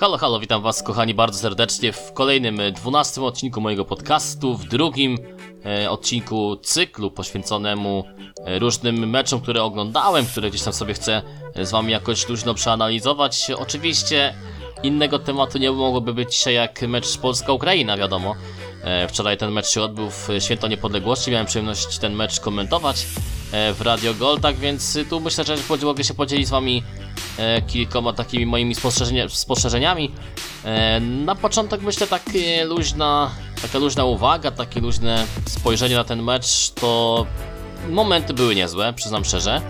Halo, halo, witam was kochani bardzo serdecznie w kolejnym e, 12 odcinku mojego podcastu, w drugim e, odcinku cyklu poświęconemu e, różnym meczom, które oglądałem, które gdzieś tam sobie chcę e, z wami jakoś luźno przeanalizować. Oczywiście innego tematu nie mogłoby być dzisiaj jak mecz Polska-Ukraina, wiadomo. E, Wczoraj ten mecz się odbył w Święto Niepodległości, miałem przyjemność ten mecz komentować e, w Radio Gol, tak więc tu myślę, że mogę się podzielić z wami e, kilkoma takimi moimi spostrzeżenia, spostrzeżeniami. E, na początek myślę takie luźna, taka luźna uwaga, takie luźne spojrzenie na ten mecz, to momenty były niezłe, przyznam szczerze.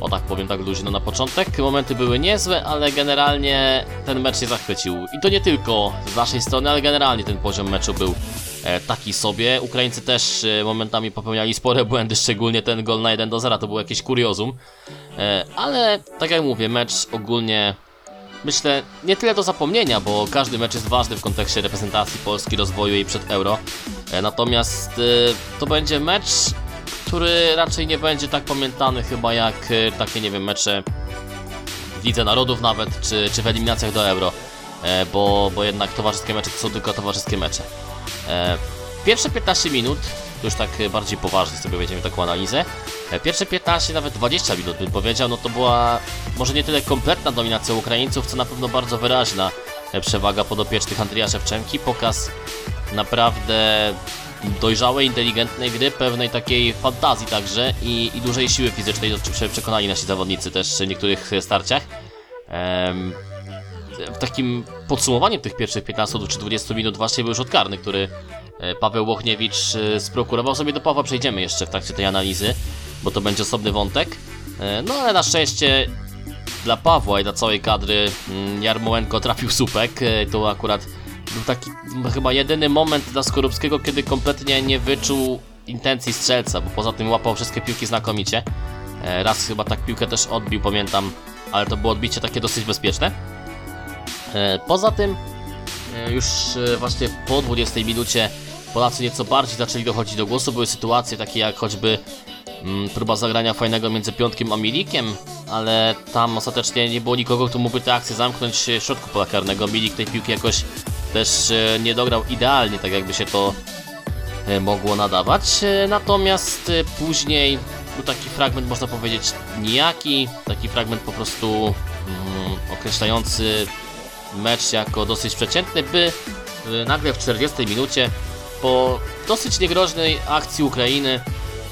O tak powiem tak luźno na początek. Momenty były niezłe, ale generalnie ten mecz się zachwycił. I to nie tylko z naszej strony, ale generalnie ten poziom meczu był e, taki sobie. Ukraińcy też e, momentami popełniali spore błędy, szczególnie ten gol na 1 do 0 to było jakieś kuriozum. E, ale tak jak mówię, mecz ogólnie myślę nie tyle do zapomnienia, bo każdy mecz jest ważny w kontekście reprezentacji Polski, rozwoju jej przed Euro. E, natomiast e, to będzie mecz, który raczej nie będzie tak pamiętany chyba jak e, takie, nie wiem, mecze w Lidze Narodów nawet, czy, czy w eliminacjach do Euro, e, bo, bo jednak towarzyskie mecze to są tylko towarzyskie mecze. E, Pierwsze 15 minut, to już tak bardziej poważnie sobie będziemy taką analizę. E, Pierwsze 15, nawet 20 minut bym powiedział, no to była może nie tyle kompletna dominacja Ukraińców, co na pewno bardzo wyraźna e, przewaga podopiecznych Andrija Szewczenki. Pokaz naprawdę dojrzałej, inteligentnej gry, pewnej takiej fantazji także i, i dużej siły fizycznej, o czym się przekonali nasi zawodnicy też w niektórych starciach. W takim podsumowaniu tych pierwszych 15 czy 20 minut właśnie był rzut karny, który e, Paweł Łochniewicz e, sprokurował sobie do Pawła. Przejdziemy jeszcze w trakcie tej analizy, bo to będzie osobny wątek. E, No ale na szczęście dla Pawła i dla całej kadry mm, Jarmołenko trafił słupek. E, To akurat był taki m, chyba jedyny moment dla Skorupskiego, kiedy kompletnie nie wyczuł intencji strzelca, bo poza tym łapał wszystkie piłki znakomicie. E, Raz chyba tak piłkę też odbił, pamiętam, ale to było odbicie takie dosyć bezpieczne. E, Poza tym, e, już e, właśnie po 20 minucie Polacy nieco bardziej zaczęli dochodzić do głosu. Były sytuacje takie jak choćby mm, próba zagrania fajnego między Piątkiem a Milikiem, ale tam ostatecznie nie było nikogo, kto mógłby tę akcję zamknąć w środku pola karnego. Milik tej piłki jakoś też nie dograł idealnie, tak jakby się to mogło nadawać. Natomiast później był taki fragment, można powiedzieć, nijaki, taki fragment po prostu mm, określający mecz jako dosyć przeciętny, by y, nagle w 40 minucie po dosyć niegroźnej akcji Ukrainy,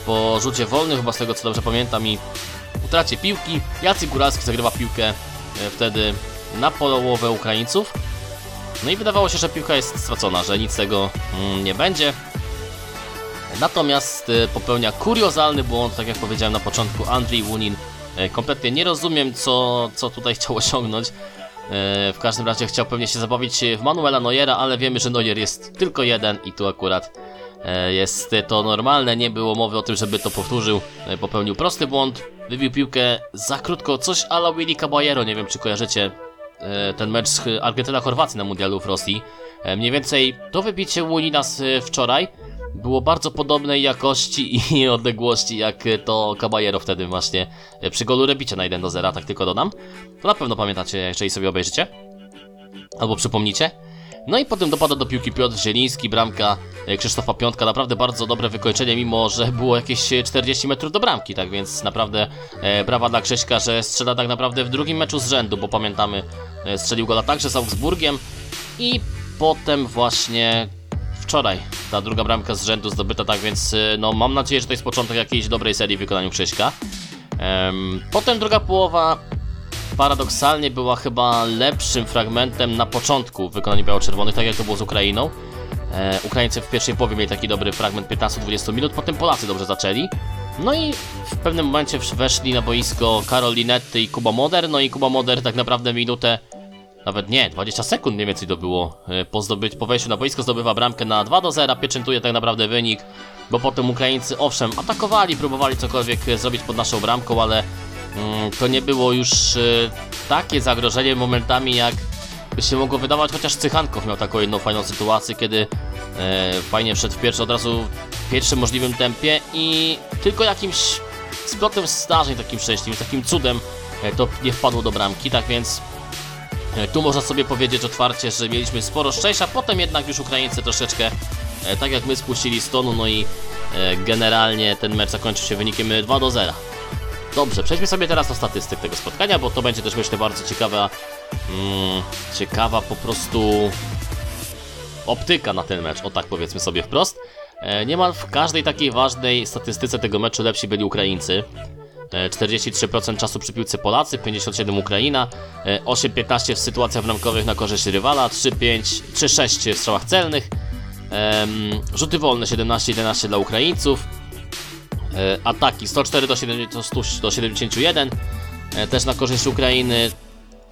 po rzucie wolnym, chyba z tego co dobrze pamiętam i utracie piłki, Jacek Góralski zagrywa piłkę y, wtedy na połowę Ukraińców. No i wydawało się, że piłka jest stracona, że nic z tego mm, nie będzie. Natomiast y, popełnia kuriozalny błąd, tak jak powiedziałem na początku, Andrzej Łunin. Kompletnie nie rozumiem, co, co tutaj chciał osiągnąć. E, W każdym razie chciał pewnie się zabawić w Manuela Neuera, ale wiemy, że Neuer jest tylko jeden i tu akurat e, jest to normalne. Nie było mowy o tym, żeby to powtórzył. E, Popełnił prosty błąd, wybił piłkę za krótko, coś ala Willy Caballero. Nie wiem, czy kojarzycie ten mecz Argentyna-Chorwacji na mundialu w Rosji. Mniej więcej to wybicie Łunina z e, wczoraj było bardzo podobnej jakości i odległości jak to Caballero wtedy właśnie e, przy golu Rebicia na 1 do 0, tak tylko dodam. To na pewno pamiętacie, jeżeli sobie obejrzycie. Albo przypomnicie. No i potem dopada do piłki Piotr Zieliński, bramka e, Krzysztofa Piątka, naprawdę bardzo dobre wykończenie, mimo że było jakieś e, 40 metrów do bramki, tak więc naprawdę e, brawa dla Krzyśka, że strzela tak naprawdę w drugim meczu z rzędu, bo pamiętamy, e, strzelił gola także z Augsburgiem i potem właśnie wczoraj ta druga bramka z rzędu zdobyta, tak więc y, no mam nadzieję, że to jest początek jakiejś dobrej serii w wykonaniu Krzyśka. Em, potem druga połowa paradoksalnie była chyba lepszym fragmentem na początku w wykonaniu biało-czerwonych, tak jak to było z Ukrainą. E, Ukraińcy w pierwszej połowie mieli taki dobry fragment 15-20 minut, potem Polacy dobrze zaczęli. No i w pewnym momencie weszli na boisko Karol Linetty i Kuba Moder, no i Kuba Moder tak naprawdę minutę nawet nie, 20 sekund mniej więcej to było e, po, zdobyć, po wejściu na boisko zdobywa bramkę na 2 do 0, pieczętuje tak naprawdę wynik, bo potem Ukraińcy owszem atakowali, próbowali cokolwiek e, zrobić pod naszą bramką, ale mm, to nie było już e, takie zagrożenie momentami jak by się mogło wydawać, chociaż Cychankow miał taką jedną fajną sytuację, kiedy e, fajnie wszedł w pierwszy od razu w pierwszym możliwym tempie i tylko jakimś splotem zdarzeń takim szczęśliwym, takim cudem e, to nie wpadło do bramki, tak więc Tu można sobie powiedzieć otwarcie, że mieliśmy sporo szczęścia, potem jednak już Ukraińcy troszeczkę, e, tak jak my, spuścili z tonu, no i e, generalnie ten mecz zakończył się wynikiem e, 2 do 0. Dobrze, przejdźmy sobie teraz do statystyk tego spotkania, bo to będzie też myślę bardzo ciekawa, mm, ciekawa po prostu optyka na ten mecz, o tak powiedzmy sobie wprost. E, Niemal w każdej takiej ważnej statystyce tego meczu lepsi byli Ukraińcy. E, 43% czasu przy piłce Polacy, 57 Ukraina, e, 8-15 w sytuacjach bramkowych na korzyść rywala, 3-5, 3-6 w strzałach celnych, rzuty wolne 17-11 dla Ukraińców, e, ataki 104 do, 70, 100 do 71, e, też na korzyść Ukrainy.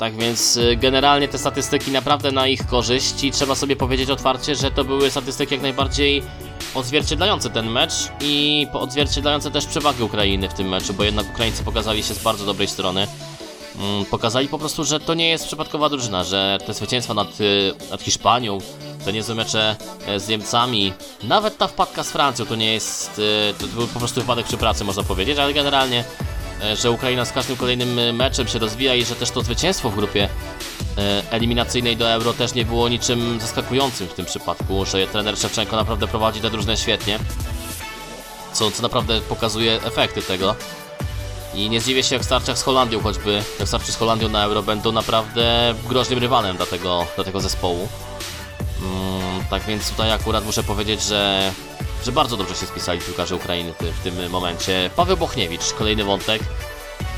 Tak więc e, generalnie te statystyki naprawdę na ich korzyść i trzeba sobie powiedzieć otwarcie, że to były statystyki jak najbardziej odzwierciedlające ten mecz i odzwierciedlające też przewagę Ukrainy w tym meczu, bo jednak Ukraińcy pokazali się z bardzo dobrej strony. Mm, Pokazali po prostu, że to nie jest przypadkowa drużyna, że te zwycięstwa nad, y, nad Hiszpanią, te niezłe mecze e, z Niemcami, nawet ta wpadka z Francją to nie jest, y, to był po prostu wypadek przy pracy można powiedzieć, ale generalnie, że Ukraina z każdym kolejnym y, meczem się rozwija i że też to zwycięstwo w grupie e, eliminacyjnej do Euro też nie było niczym zaskakującym w tym przypadku, że trener Szewczenko naprawdę prowadzi tę drużynę świetnie, co, co naprawdę pokazuje efekty tego. I nie zdziwię się, jak starciach z Holandią choćby, jak starczy z Holandią na Euro będą naprawdę groźnym rywalem dla tego, dla tego zespołu. Mm, tak więc tutaj akurat muszę powiedzieć, że, że bardzo dobrze się spisali piłkarze Ukrainy w tym momencie. Paweł Bochniewicz, kolejny wątek.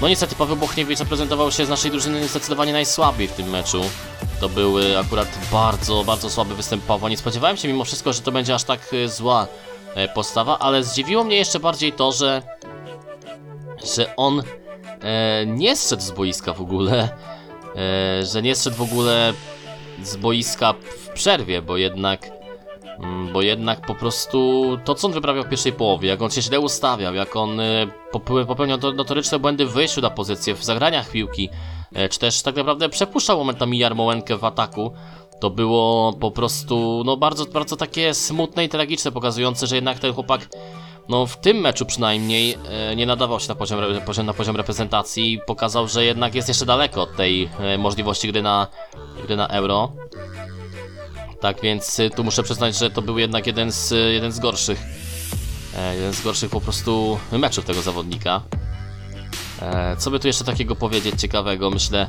No niestety Paweł Bochniewicz zaprezentował się z naszej drużyny zdecydowanie najsłabiej w tym meczu. To był y, akurat bardzo, bardzo słaby występ Pawła. Nie spodziewałem się mimo wszystko, że to będzie aż tak y, zła e, postawa, ale zdziwiło mnie jeszcze bardziej to, że że on e, nie zszedł z boiska w ogóle, e, że nie zszedł w ogóle z boiska w przerwie, bo jednak bo jednak po prostu to, co on wyprawiał w pierwszej połowie, jak on się źle ustawiał, jak on popeł- popełniał to- notoryczne błędy w wyjściu na pozycję, w zagraniach piłki, e, czy też tak naprawdę przepuszczał momentami Jarmołękę w ataku, to było po prostu no bardzo, bardzo takie smutne i tragiczne, pokazujące, że jednak ten chłopak no w tym meczu przynajmniej e, nie nadawał się na poziom, poziom, na poziom reprezentacji i pokazał, że jednak jest jeszcze daleko od tej e, możliwości gry na, gry na Euro. Tak więc e, tu muszę przyznać, że to był jednak jeden z, e, jeden z gorszych e, jeden z gorszych po prostu meczów tego zawodnika. E, co by tu jeszcze takiego powiedzieć ciekawego? Myślę,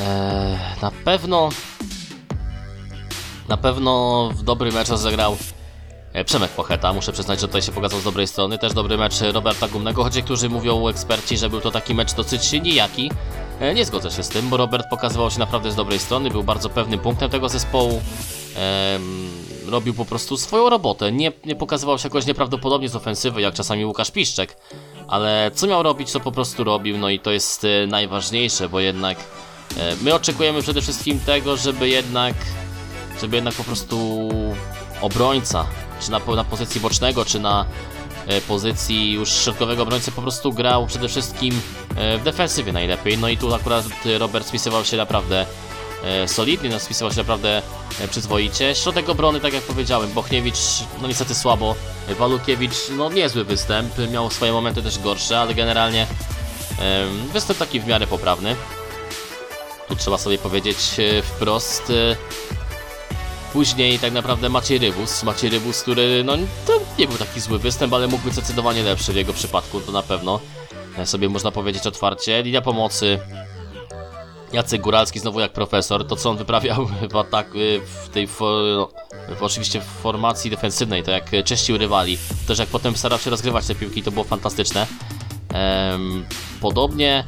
e, na pewno na pewno w dobry mecz zagrał E, Przemek Pocheta, muszę przyznać, że tutaj się pokazał z dobrej strony. Też dobry mecz Roberta Gumnego, choć niektórzy mówią eksperci, że był to taki mecz dosyć nijaki. Nie zgodzę się z tym, bo Robert pokazywał się naprawdę z dobrej strony, był bardzo pewnym punktem tego zespołu. Robił po prostu swoją robotę. Nie, nie pokazywał się jakoś nieprawdopodobnie z ofensywy, jak czasami Łukasz Piszczek. Ale co miał robić, to po prostu robił, no i to jest e, najważniejsze, bo jednak e, my oczekujemy przede wszystkim tego, żeby jednak żeby jednak po prostu obrońca, czy na, na pozycji bocznego, czy na e, pozycji już środkowego obrońcy po prostu grał przede wszystkim w defensywie najlepiej. No i tu akurat Robert spisywał się naprawdę solidnie, no spisywał się naprawdę e, przyzwoicie. Środek obrony, tak jak powiedziałem, Bochniewicz no niestety słabo, e, Walukiewicz no niezły występ, miał swoje momenty też gorsze, ale generalnie e, występ taki w miarę poprawny. Tu trzeba sobie powiedzieć e, wprost, e, Później tak naprawdę Maciej Rybus. Maciej Rybus, który no to nie był taki zły występ, ale mógł być zdecydowanie lepszy w jego przypadku, to na pewno. E, Sobie można powiedzieć otwarcie. Linia pomocy. Jacek Góralski znowu jak profesor. To co on wyprawiał w ataku, w tej oczywiście w formacji defensywnej, to jak czyścił rywali. Też jak potem starał się rozgrywać te piłki, to było fantastyczne. Em, podobnie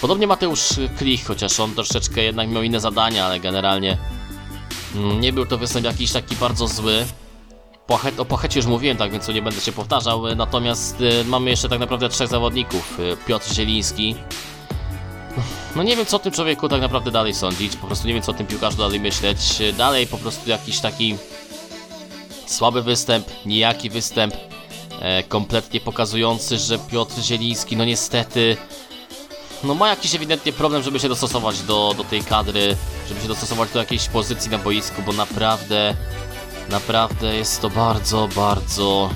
Podobnie Mateusz Klich, chociaż on troszeczkę jednak miał inne zadania, ale generalnie Mm, Nie był to występ jakiś taki bardzo zły. Pochet, o Pochecie już mówiłem, tak więc nie będę się powtarzał. Natomiast y, mamy jeszcze tak naprawdę trzech zawodników. Y, Piotr Zieliński. No nie wiem co o tym człowieku tak naprawdę dalej sądzić. Po prostu nie wiem co o tym piłkarzu dalej myśleć. Dalej po prostu jakiś taki słaby występ, nijaki występ. E, kompletnie pokazujący, że Piotr Zieliński no niestety no ma jakiś ewidentnie problem, żeby się dostosować do, do tej kadry, żeby się dostosować do jakiejś pozycji na boisku, bo naprawdę, naprawdę jest to bardzo, bardzo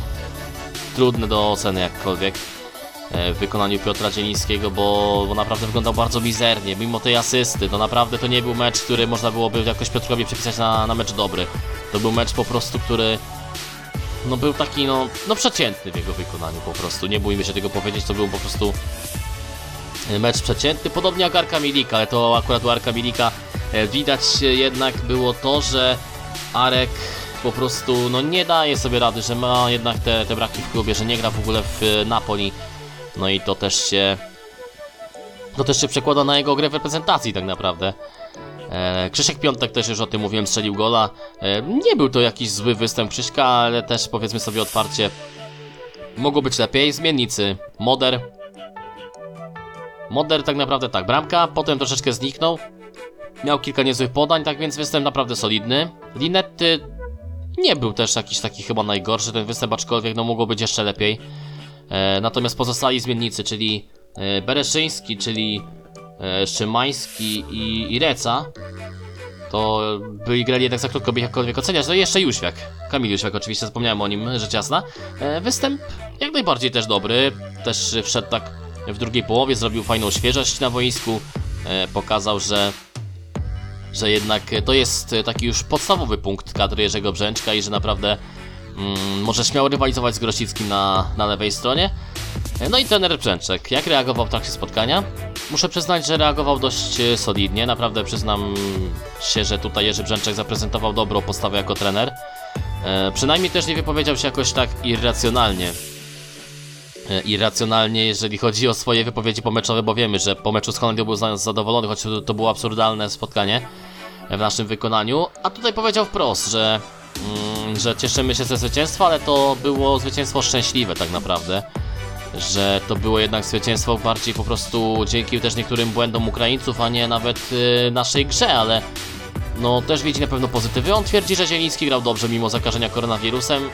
trudne do oceny jakkolwiek. E, w wykonaniu Piotra Dzielińskiego, bo, bo naprawdę wyglądał bardzo mizernie, mimo tej asysty, to naprawdę to nie był mecz, który można byłoby jakoś Piotrowi przypisać na, na mecz dobry. To był mecz po prostu, który no był taki no, no przeciętny w jego wykonaniu po prostu, nie bójmy się tego powiedzieć, to był po prostu mecz przeciętny, podobnie jak Arka Milika, ale to akurat u Arka Milika e, widać jednak było to, że Arek po prostu no nie daje sobie rady, że ma jednak te, te braki w klubie, że nie gra w ogóle w e, Napoli, no i to też się to też się przekłada na jego grę w reprezentacji tak naprawdę. E, Krzysiek Piątek też już o tym mówiłem, strzelił gola. E, nie był to jakiś zły występ Krzyśka, ale też powiedzmy sobie otwarcie, mogło być lepiej. Zmiennicy, Moder. Moder tak naprawdę tak, bramka, potem troszeczkę zniknął. Miał kilka niezłych podań, tak więc występ naprawdę solidny. Linetty nie był też jakiś taki chyba najgorszy ten występ, aczkolwiek no mogło być jeszcze lepiej. E, natomiast pozostali zmiennicy, czyli e, Bereszyński, czyli e, Szymański i, Reca, to byli grali jednak za krótko, by jakkolwiek oceniać. No i jeszcze Jóźwiak. Kamil Jóźwiak, oczywiście zapomniałem o nim, rzecz jasna. Występ jak najbardziej też dobry. Też wszedł tak w drugiej połowie, zrobił fajną świeżość na boisku. E, pokazał, że że jednak to jest taki już podstawowy punkt kadry Jerzego Brzęczka i że naprawdę mm, może śmiało rywalizować z Grosickim na, na lewej stronie. No i trener Brzęczek, jak reagował w trakcie spotkania? Muszę przyznać, że reagował dość e, solidnie, naprawdę przyznam się, że tutaj Jerzy Brzęczek zaprezentował dobrą postawę jako trener. E, przynajmniej też nie wypowiedział się jakoś tak irracjonalnie. E, Irracjonalnie, jeżeli chodzi o swoje wypowiedzi pomeczowe, bo wiemy, że po meczu z Holandią był zadowolony, choć to, było absurdalne spotkanie w naszym wykonaniu. A tutaj powiedział wprost, że, że cieszymy się ze zwycięstwa, ale to było zwycięstwo szczęśliwe tak naprawdę. Że to było jednak zwycięstwo bardziej po prostu dzięki też niektórym błędom Ukraińców, a nie nawet y, naszej grze, ale no też widzi na pewno pozytywy. On twierdzi, że Zieliński grał dobrze mimo zakażenia koronawirusem.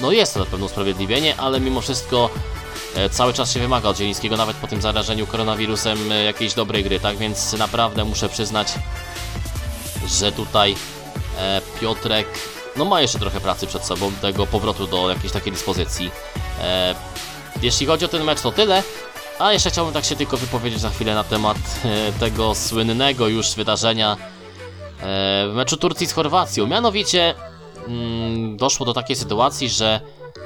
No jest to na pewno usprawiedliwienie, ale mimo wszystko e, cały czas się wymaga od Zielińskiego, nawet po tym zarażeniu koronawirusem, e, jakiejś dobrej gry, tak więc naprawdę muszę przyznać, że tutaj e, Piotrek no ma jeszcze trochę pracy przed sobą, tego powrotu do jakiejś takiej dyspozycji. E, jeśli chodzi o ten mecz, to tyle. A jeszcze chciałbym tak się tylko wypowiedzieć na chwilę na temat e, tego słynnego już wydarzenia e, meczu Turcji z Chorwacją. Mianowicie mm, doszło do takiej sytuacji, że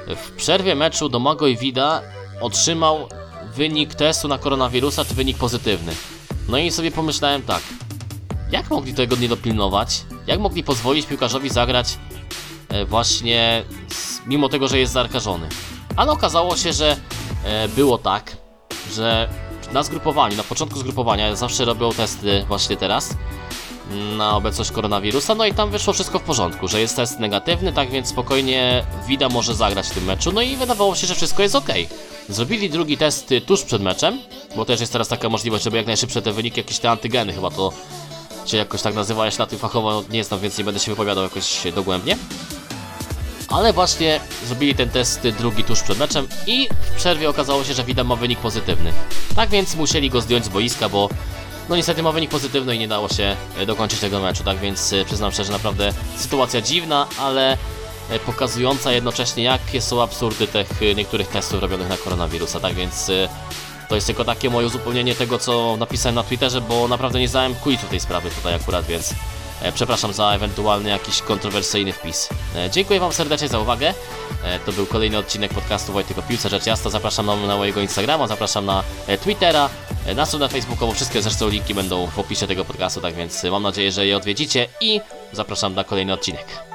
w przerwie meczu Domagoj Vida otrzymał wynik testu na koronawirusa, czy wynik pozytywny. No i sobie pomyślałem tak, jak mogli tego nie dopilnować? Jak mogli pozwolić piłkarzowi zagrać właśnie z, mimo tego, że jest zakażony? Ale okazało się, że e, było tak, że na zgrupowaniu, na początku zgrupowania zawsze robią testy właśnie teraz na obecność koronawirusa, no i tam wyszło wszystko w porządku, że jest test negatywny, tak więc spokojnie Wida może zagrać w tym meczu, no i wydawało się, że wszystko jest ok. Zrobili drugi test tuż przed meczem, bo też jest teraz taka możliwość, żeby jak najszybsze te wyniki, jakieś te antygeny chyba to się jakoś tak nazywa, ja się na tym fachowo nie znam, więc nie będę się wypowiadał jakoś dogłębnie. Ale właśnie zrobili ten test drugi tuż przed meczem i w przerwie okazało się, że Wida ma wynik pozytywny. Tak więc musieli go zdjąć z boiska, bo no niestety ma wynik pozytywny i nie dało się e, dokończyć tego meczu, tak więc e, przyznam szczerze, naprawdę sytuacja dziwna, ale e, pokazująca jednocześnie jakie są absurdy tych niektórych testów robionych na koronawirusa, tak więc to jest tylko takie moje uzupełnienie tego, co napisałem na Twitterze, bo naprawdę nie znałem kulisu tej sprawy tutaj akurat, więc przepraszam za ewentualny jakiś kontrowersyjny wpis. E, dziękuję Wam serdecznie za uwagę. E, to był kolejny odcinek podcastu Wojtek o Piłce Rzecz Jasna. Zapraszam na, na mojego Instagrama, zapraszam na e, Twittera, e, na stronę facebookową. Wszystkie zresztą linki będą w opisie tego podcastu, tak więc e, mam nadzieję, że je odwiedzicie i zapraszam na kolejny odcinek.